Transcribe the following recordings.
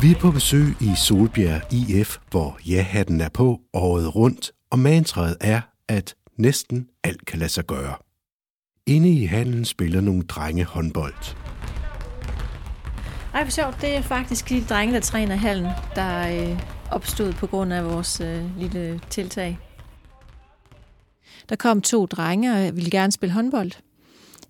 Vi er på besøg i Solbjerg IF, hvor ja-hatten er på året rundt, og mantraet er, at næsten alt kan lade sig gøre. Inde i hallen spiller nogle drenge håndbold. Ej, for sjovt. Det er faktisk de drenge, der træner hallen, der øh, opstod på grund af vores øh, lille tiltag. Der kom to drenge og ville gerne spille håndbold.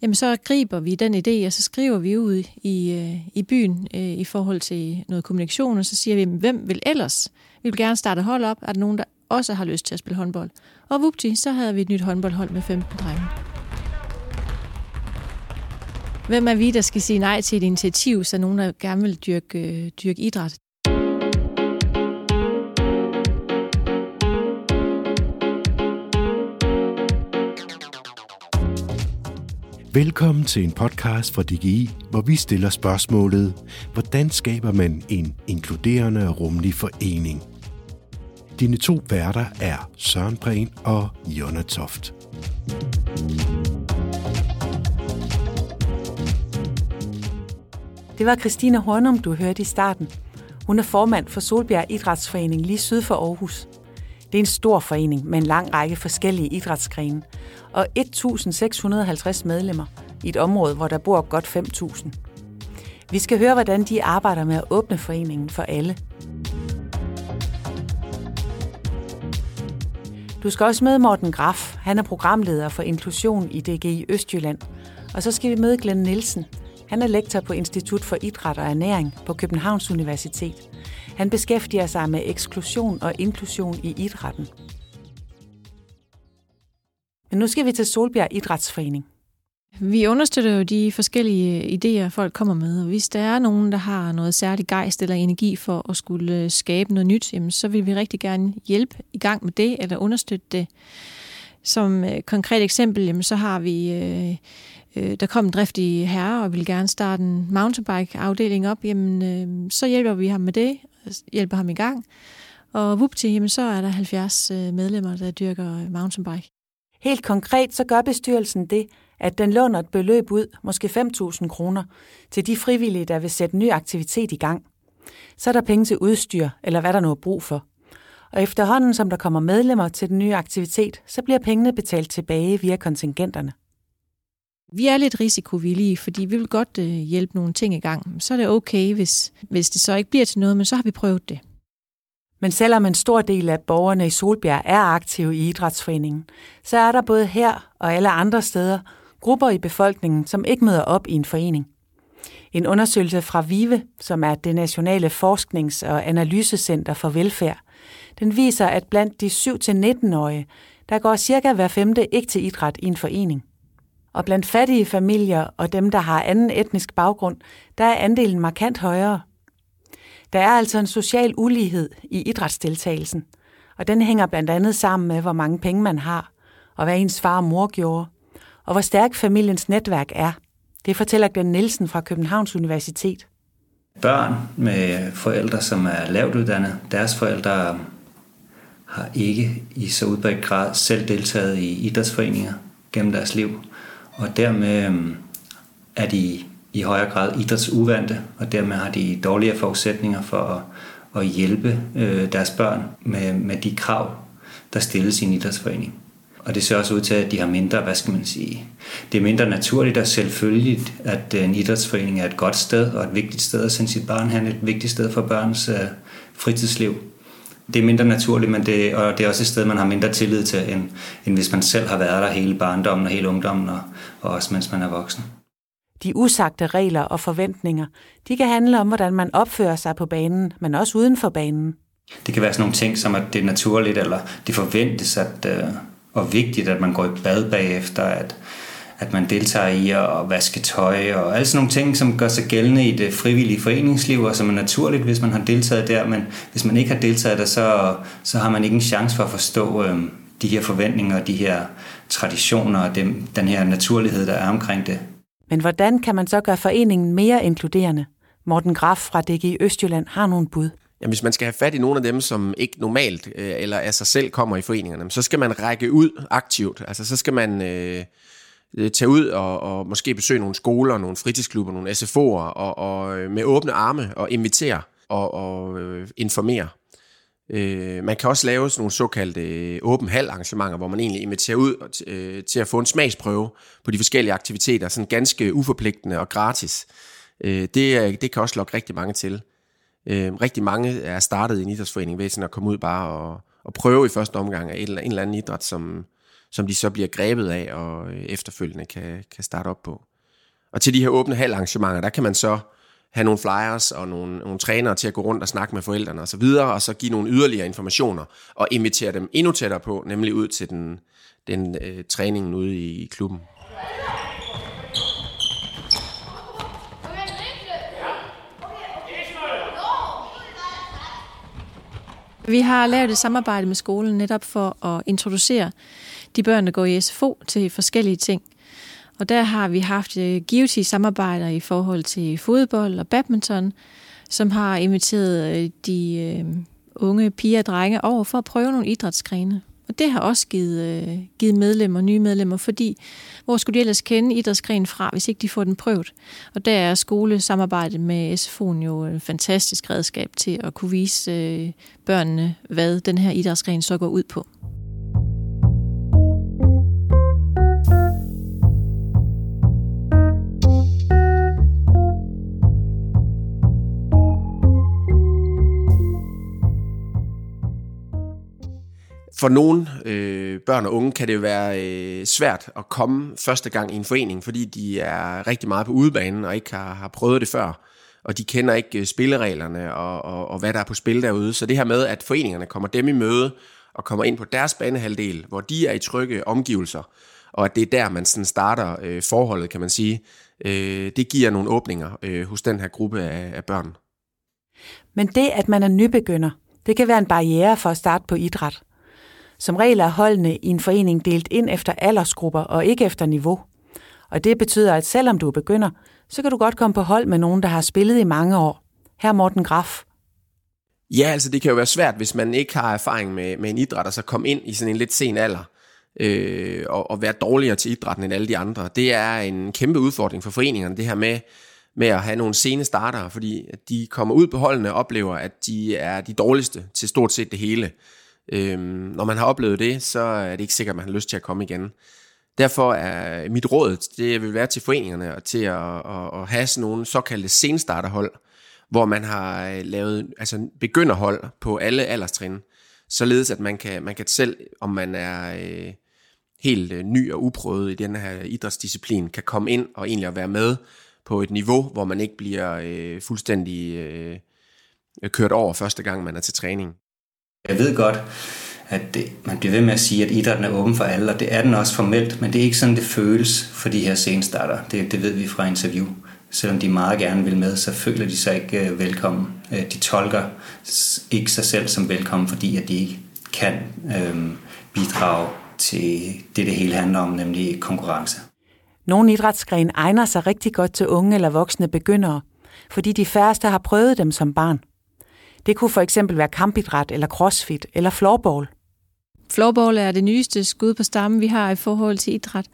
Jamen så griber vi den idé, og så skriver vi ud i, øh, i byen øh, i forhold til noget kommunikation, og så siger vi, hvem vil ellers? Vi vil gerne starte hold op. Er der nogen, der også har lyst til at spille håndbold? Og vupti, så havde vi et nyt håndboldhold med 15 drenge. Hvem er vi, der skal sige nej til et initiativ, så nogen, der gerne vil dyrke, øh, dyrke idræt? Velkommen til en podcast fra DGI, hvor vi stiller spørgsmålet, hvordan skaber man en inkluderende og rummelig forening? Dine to værter er Søren Prehn og Jonna Toft. Det var Christina Hornum, du hørte i starten. Hun er formand for Solbjerg Idrætsforening lige syd for Aarhus. Det er en stor forening med en lang række forskellige idrætsgrene og 1.650 medlemmer i et område, hvor der bor godt 5.000. Vi skal høre, hvordan de arbejder med at åbne foreningen for alle. Du skal også møde Morten Graf. Han er programleder for inklusion i DGI Østjylland. Og så skal vi møde Glenn Nielsen. Han er lektor på Institut for Idræt og Ernæring på Københavns Universitet. Han beskæftiger sig med eksklusion og inklusion i idrætten. Men nu skal vi til Solbjerg Idrætsforening. Vi understøtter jo de forskellige idéer, folk kommer med. Og hvis der er nogen, der har noget særligt gejst eller energi for at skulle øh, skabe noget nyt, jamen, så vil vi rigtig gerne hjælpe i gang med det, eller understøtte det. Som øh, konkret eksempel, jamen, så har vi... Øh, øh, der kom en driftig herre og vil gerne starte en mountainbike-afdeling op, jamen, øh, så hjælper vi ham med det, hjælper ham i gang. Og vupti, jamen, så er der 70 øh, medlemmer, der dyrker mountainbike. Helt konkret så gør bestyrelsen det, at den låner et beløb ud, måske 5.000 kroner, til de frivillige, der vil sætte ny aktivitet i gang. Så er der penge til udstyr, eller hvad der nu er brug for. Og efterhånden, som der kommer medlemmer til den nye aktivitet, så bliver pengene betalt tilbage via kontingenterne. Vi er lidt risikovillige, fordi vi vil godt øh, hjælpe nogle ting i gang. Så er det okay, hvis, hvis det så ikke bliver til noget, men så har vi prøvet det. Men selvom en stor del af borgerne i Solbjerg er aktive i idrætsforeningen, så er der både her og alle andre steder grupper i befolkningen, som ikke møder op i en forening. En undersøgelse fra VIVE, som er det nationale forsknings- og analysecenter for velfærd, den viser, at blandt de 7-19-årige, der går cirka hver femte ikke til idræt i en forening. Og blandt fattige familier og dem, der har anden etnisk baggrund, der er andelen markant højere. Der er altså en social ulighed i idrætsdeltagelsen, og den hænger blandt andet sammen med, hvor mange penge man har, og hvad ens far og mor gjorde, og hvor stærk familiens netværk er. Det fortæller Glenn Nielsen fra Københavns Universitet. Børn med forældre, som er lavt uddannet, deres forældre har ikke i så udbredt grad selv deltaget i idrætsforeninger gennem deres liv, og dermed øhm, er de i højere grad idrætsuvante, og dermed har de dårligere forudsætninger for at, at hjælpe øh, deres børn med, med de krav, der stilles i en idrætsforening. Og det ser også ud til, at de har mindre, hvad skal man sige, det er mindre naturligt og selvfølgeligt, at øh, en idrætsforening er et godt sted og et vigtigt sted at sende sit barn hen, et vigtigt sted for børns øh, fritidsliv. Det er mindre naturligt, men det, og det er også et sted, man har mindre tillid til, end, end hvis man selv har været der hele barndommen og hele ungdommen, og, og også mens man er voksen. De usagte regler og forventninger, de kan handle om, hvordan man opfører sig på banen, men også uden for banen. Det kan være sådan nogle ting, som at det er naturligt, eller det forventes, at, øh, og vigtigt, at man går i bad bagefter, at, at man deltager i at vaske tøj, og alle sådan nogle ting, som gør sig gældende i det frivillige foreningsliv, og som er naturligt, hvis man har deltaget der, men hvis man ikke har deltaget der, så, så har man ikke en chance for at forstå øh, de her forventninger, de her traditioner, og dem, den her naturlighed, der er omkring det. Men hvordan kan man så gøre foreningen mere inkluderende? Morten Graf fra DG Østjylland har nogle bud. Jamen, hvis man skal have fat i nogle af dem, som ikke normalt øh, eller af sig selv kommer i foreningerne, så skal man række ud aktivt. Altså, så skal man øh, Øh, tage ud og, og måske besøge nogle skoler, nogle fritidsklubber, nogle SFO'er, og, og øh, med åbne arme og invitere og, og øh, informere. Øh, man kan også lave sådan nogle såkaldte øh, åben hal arrangementer, hvor man egentlig inviterer ud øh, til at få en smagsprøve på de forskellige aktiviteter, sådan ganske uforpligtende og gratis. Øh, det, det kan også lokke rigtig mange til. Øh, rigtig mange er startet i en idrætsforening ved sådan at komme ud bare og, og prøve i første omgang af eller, en eller anden idræt, som, som de så bliver grebet af og øh, efterfølgende kan, kan starte op på. Og til de her åbne halvarrangementer, der kan man så have nogle flyers og nogle, nogle trænere til at gå rundt og snakke med forældrene osv., og, og så give nogle yderligere informationer og invitere dem endnu tættere på, nemlig ud til den, den øh, træningen ude i, i klubben. Vi har lavet et samarbejde med skolen netop for at introducere de børn, der går i SFO, til forskellige ting. Og der har vi haft øh, givetige samarbejder i forhold til fodbold og badminton, som har inviteret øh, de øh, unge piger og drenge over for at prøve nogle idrætsgrene. Og det har også givet, øh, givet medlemmer, nye medlemmer, fordi hvor skulle de ellers kende idrætsgrenen fra, hvis ikke de får den prøvet? Og der er skolesamarbejdet med SFO'en jo et fantastisk redskab til at kunne vise øh, børnene, hvad den her idrætsgren så går ud på. For nogle øh, børn og unge kan det være øh, svært at komme første gang i en forening, fordi de er rigtig meget på udebanen og ikke har, har prøvet det før. Og de kender ikke øh, spillereglerne og, og, og hvad der er på spil derude. Så det her med, at foreningerne kommer dem i møde og kommer ind på deres banehalvdel, hvor de er i trygge omgivelser, og at det er der, man sådan starter øh, forholdet, kan man sige, øh, det giver nogle åbninger øh, hos den her gruppe af, af børn. Men det, at man er nybegynder, det kan være en barriere for at starte på idræt. Som regel er holdene i en forening delt ind efter aldersgrupper og ikke efter niveau. Og det betyder, at selvom du er begynder, så kan du godt komme på hold med nogen, der har spillet i mange år. Her Morten Graf. Ja, altså det kan jo være svært, hvis man ikke har erfaring med, med en idræt, og så komme ind i sådan en lidt sen alder øh, og, og være dårligere til idrætten end alle de andre. Det er en kæmpe udfordring for foreningerne, det her med, med at have nogle sene starter, fordi de kommer ud på holdene og oplever, at de er de dårligste til stort set det hele. Øhm, når man har oplevet det, så er det ikke sikkert, at man har lyst til at komme igen. Derfor er mit råd, det vil være til foreningerne, og til at, at, at have sådan nogle såkaldte senstarterhold, hvor man har øh, lavet altså begynderhold på alle alderstrin, således at man kan, man kan selv, om man er øh, helt øh, ny og uprøvet i den her idrætsdisciplin, kan komme ind og egentlig at være med på et niveau, hvor man ikke bliver øh, fuldstændig øh, kørt over første gang, man er til træning. Jeg ved godt, at det, man bliver ved med at sige, at idrætten er åben for alle, og det er den også formelt, men det er ikke sådan, det føles for de her scenestarter. Det, det ved vi fra interview. Selvom de meget gerne vil med, så føler de sig ikke uh, velkommen. Uh, de tolker ikke sig selv som velkommen, fordi at de ikke kan uh, bidrage til det, det hele handler om, nemlig konkurrence. Nogle idrætsgren egner sig rigtig godt til unge eller voksne begyndere, fordi de færreste har prøvet dem som barn. Det kunne for eksempel være kampidræt eller crossfit eller floorball. Floorball er det nyeste skud på stammen, vi har i forhold til idræt.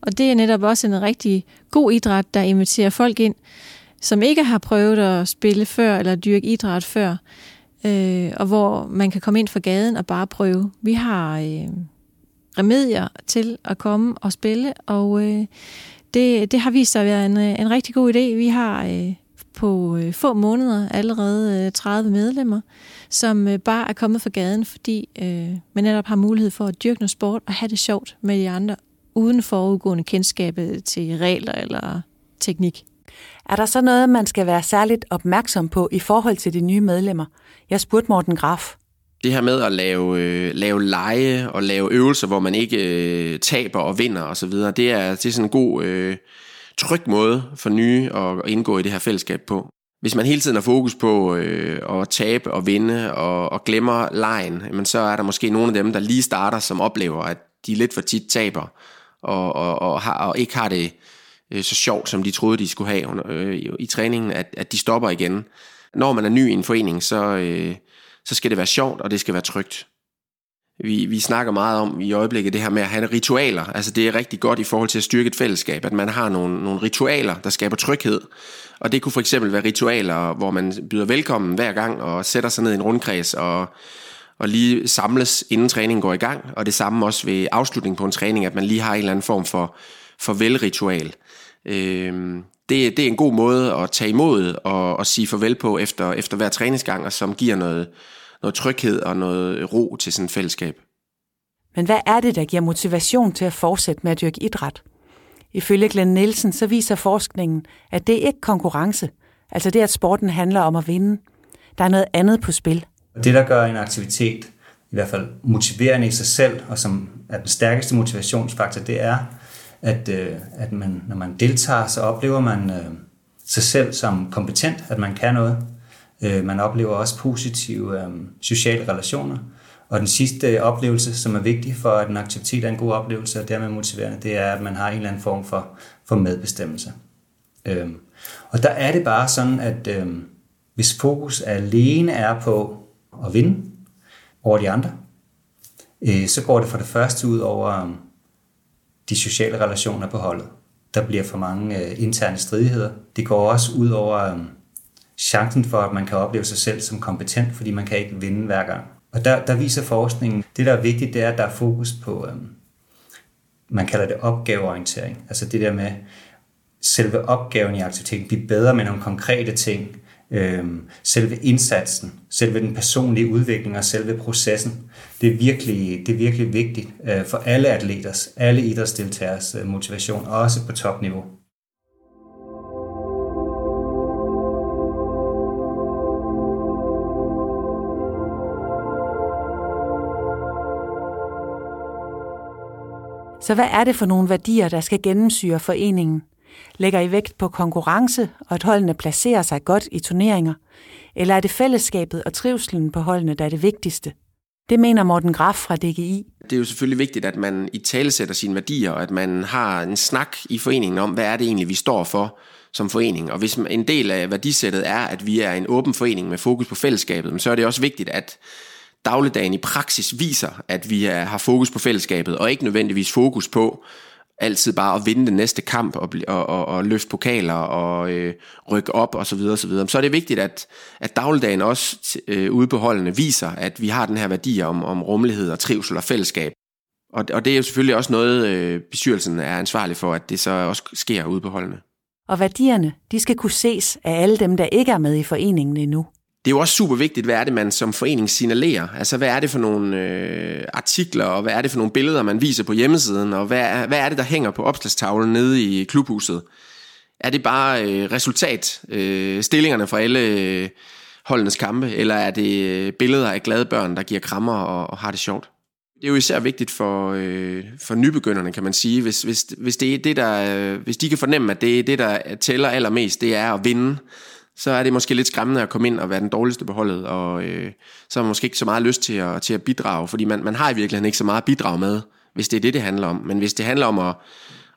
Og det er netop også en rigtig god idræt, der inviterer folk ind, som ikke har prøvet at spille før eller dyrke idræt før, øh, og hvor man kan komme ind fra gaden og bare prøve. Vi har øh, remedier til at komme og spille, og øh, det, det har vist sig at være en, en rigtig god idé. Vi har øh, på øh, få måneder allerede øh, 30 medlemmer, som øh, bare er kommet fra gaden, fordi øh, man netop har mulighed for at dyrke noget sport og have det sjovt med de andre, uden forudgående kendskab til regler eller teknik. Er der så noget, man skal være særligt opmærksom på i forhold til de nye medlemmer? Jeg spurgte Morten Graf. Det her med at lave, øh, lave lege og lave øvelser, hvor man ikke øh, taber og vinder osv., det er, det er sådan en god... Øh, tryg måde for nye at indgå i det her fællesskab på. Hvis man hele tiden har fokus på øh, at tabe og vinde og, og glemmer lejen, jamen så er der måske nogle af dem, der lige starter, som oplever, at de lidt for tit taber og, og, og, har, og ikke har det øh, så sjovt, som de troede, de skulle have under, øh, i, i træningen, at, at de stopper igen. Når man er ny i en forening, så, øh, så skal det være sjovt, og det skal være trygt vi, vi snakker meget om i øjeblikket det her med at have ritualer. Altså det er rigtig godt i forhold til at styrke et fællesskab, at man har nogle, nogle ritualer, der skaber tryghed. Og det kunne for eksempel være ritualer, hvor man byder velkommen hver gang og sætter sig ned i en rundkreds og, og lige samles, inden træningen går i gang. Og det samme også ved afslutning på en træning, at man lige har en eller anden form for, farvelritual. Øhm, det, det er en god måde at tage imod og, og sige farvel på efter, efter hver træningsgang, og som giver noget, noget tryghed og noget ro til sådan et fællesskab. Men hvad er det, der giver motivation til at fortsætte med at dyrke idræt? Ifølge Glenn Nielsen så viser forskningen, at det er ikke konkurrence. Altså det, at sporten handler om at vinde. Der er noget andet på spil. Det, der gør en aktivitet i hvert fald motiverende i sig selv, og som er den stærkeste motivationsfaktor, det er, at, øh, at man, når man deltager, så oplever man øh, sig selv som kompetent, at man kan noget. Øh, man oplever også positive øh, sociale relationer. Og den sidste øh, oplevelse, som er vigtig for, at en aktivitet er en god oplevelse, og dermed motiverende, det er, at man har en eller anden form for, for medbestemmelse. Øhm, og der er det bare sådan, at øhm, hvis fokus alene er på at vinde over de andre, øh, så går det for det første ud over øh, de sociale relationer på holdet. Der bliver for mange øh, interne stridigheder. Det går også ud over øh, chancen for, at man kan opleve sig selv som kompetent, fordi man kan ikke vinde hver gang. Og der, der viser forskningen, det der er vigtigt, det er, at der er fokus på, øhm, man kalder det opgaveorientering. Altså det der med selve opgaven i aktiviteten, blive bedre med nogle konkrete ting, øhm, selve indsatsen, selve den personlige udvikling og selve processen. Det er virkelig, det er virkelig vigtigt øh, for alle atleters, alle idrætsdeltagers øh, motivation, også på topniveau. Så hvad er det for nogle værdier, der skal gennemsyre foreningen? Lægger I vægt på konkurrence og at holdene placerer sig godt i turneringer? Eller er det fællesskabet og trivselen på holdene, der er det vigtigste? Det mener Morten Graf fra DGI. Det er jo selvfølgelig vigtigt, at man i tale sætter sine værdier, og at man har en snak i foreningen om, hvad er det egentlig, vi står for som forening. Og hvis en del af værdisættet er, at vi er en åben forening med fokus på fællesskabet, så er det også vigtigt, at dagligdagen i praksis viser, at vi er, har fokus på fællesskabet, og ikke nødvendigvis fokus på altid bare at vinde den næste kamp og, og, og, og løfte pokaler og øh, rykke op og så videre, og så videre. Så er det vigtigt, at, at dagligdagen også øh, ude på holdene viser, at vi har den her værdi om, om rummelighed og trivsel og fællesskab. Og, og det er jo selvfølgelig også noget, øh, bestyrelsen er ansvarlig for, at det så også sker ude på holdene. Og værdierne, de skal kunne ses af alle dem, der ikke er med i foreningen endnu det er jo også super vigtigt, hvad er det, man som forening signalerer? Altså, hvad er det for nogle øh, artikler, og hvad er det for nogle billeder, man viser på hjemmesiden, og hvad er, hvad er det, der hænger på opslagstavlen nede i klubhuset? Er det bare øh, resultat, øh, stillingerne fra alle øh, holdenes kampe, eller er det øh, billeder af glade børn, der giver krammer og, og har det sjovt? Det er jo især vigtigt for, øh, for nybegynderne, kan man sige. Hvis, hvis, hvis, det er det, der, øh, hvis de kan fornemme, at det er det, der tæller allermest, det er at vinde, så er det måske lidt skræmmende at komme ind og være den dårligste på holdet, og øh, så har man måske ikke så meget lyst til at, til at bidrage, fordi man, man har i virkeligheden ikke så meget at bidrage med, hvis det er det, det handler om. Men hvis det handler om at,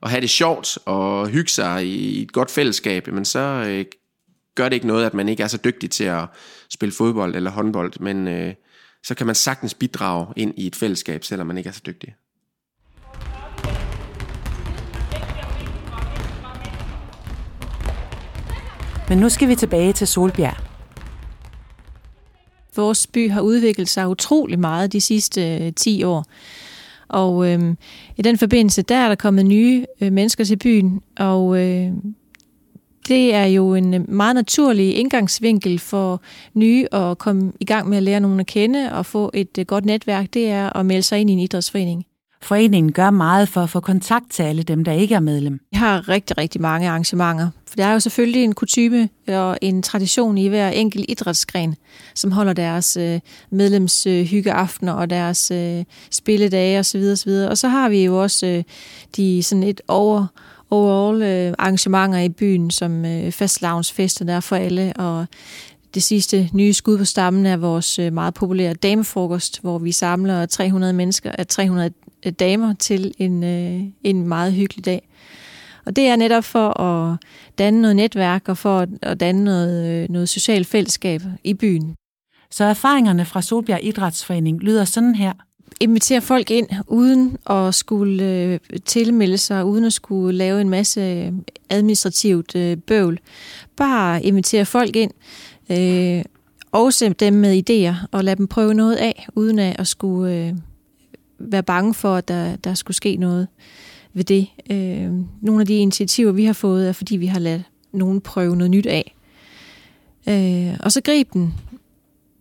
at have det sjovt og hygge sig i et godt fællesskab, men så øh, gør det ikke noget, at man ikke er så dygtig til at spille fodbold eller håndbold, men øh, så kan man sagtens bidrage ind i et fællesskab, selvom man ikke er så dygtig. Men nu skal vi tilbage til Solbjerg. Vores by har udviklet sig utrolig meget de sidste øh, 10 år. Og øh, i den forbindelse, der er der kommet nye øh, mennesker til byen, og øh, det er jo en øh, meget naturlig indgangsvinkel for nye at komme i gang med at lære nogen at kende og få et øh, godt netværk, det er at melde sig ind i en idrætsforening. Foreningen gør meget for at få kontakt til alle dem, der ikke er medlem. Vi har rigtig, rigtig mange arrangementer. For der er jo selvfølgelig en kutume og en tradition i hver enkelt idrætsgren, som holder deres øh, medlemshyggeaftener og deres øh, spilledage osv. osv. Og så har vi jo også øh, de sådan et over overall øh, arrangementer i byen, som øh, festlavnsfester der for alle, og det sidste nye skud på stammen er vores øh, meget populære damefrokost, hvor vi samler 300 mennesker, 300 Øh, damer til en, øh, en meget hyggelig dag. Og det er netop for at danne noget netværk og for at danne noget, øh, noget socialt fællesskab i byen. Så erfaringerne fra Solbjerg Idrætsforening lyder sådan her. invitere folk ind, uden at skulle øh, tilmelde sig, uden at skulle lave en masse administrativt øh, bøvl. Bare invitere folk ind, øh, også dem med idéer, og lade dem prøve noget af, uden at skulle øh, være bange for, at der, der skulle ske noget ved det. Øh, nogle af de initiativer, vi har fået, er fordi vi har ladt nogen prøve noget nyt af. Øh, og så grib den.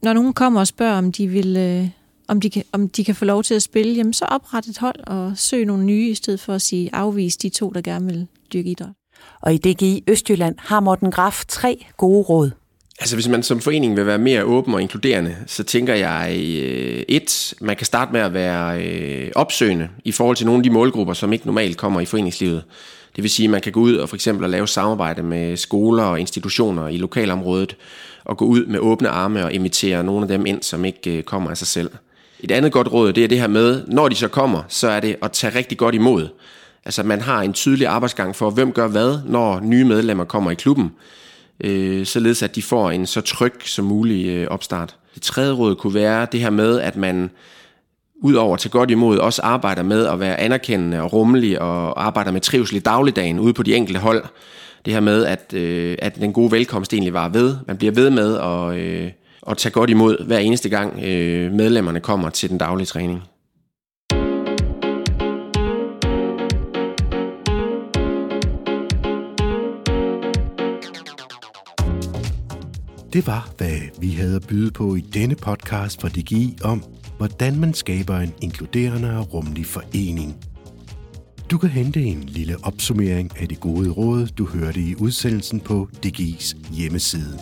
Når nogen kommer og spørger, om de vil... Øh, om de, kan, om de kan få lov til at spille, jamen så opret et hold og søg nogle nye, i stedet for at sige afvise de to, der gerne vil dyrke idræt. Og i DGI Østjylland har Morten Graf tre gode råd. Altså hvis man som forening vil være mere åben og inkluderende, så tænker jeg øh, et, man kan starte med at være øh, opsøgende i forhold til nogle af de målgrupper, som ikke normalt kommer i foreningslivet. Det vil sige, at man kan gå ud og for eksempel lave samarbejde med skoler og institutioner i lokalområdet, og gå ud med åbne arme og invitere nogle af dem ind, som ikke øh, kommer af sig selv. Et andet godt råd, det er det her med, når de så kommer, så er det at tage rigtig godt imod. Altså man har en tydelig arbejdsgang for, hvem gør hvad, når nye medlemmer kommer i klubben, øh, således at de får en så tryg som mulig øh, opstart. Det tredje råd kunne være det her med, at man udover til godt imod også arbejder med at være anerkendende og rummelig og arbejder med trivsel i dagligdagen ude på de enkelte hold. Det her med, at, øh, at den gode velkomst egentlig var ved. Man bliver ved med at, øh, at tage godt imod hver eneste gang øh, medlemmerne kommer til den daglige træning. Det var, hvad vi havde at byde på i denne podcast fra DGI om, hvordan man skaber en inkluderende og rummelig forening. Du kan hente en lille opsummering af det gode råd, du hørte i udsendelsen på DGI's hjemmeside.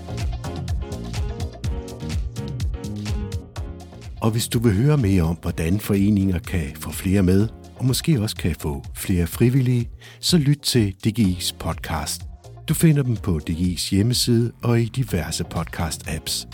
Og hvis du vil høre mere om, hvordan foreninger kan få flere med, og måske også kan få flere frivillige, så lyt til DGI's podcast. Du finder dem på DI's hjemmeside og i diverse podcast-apps.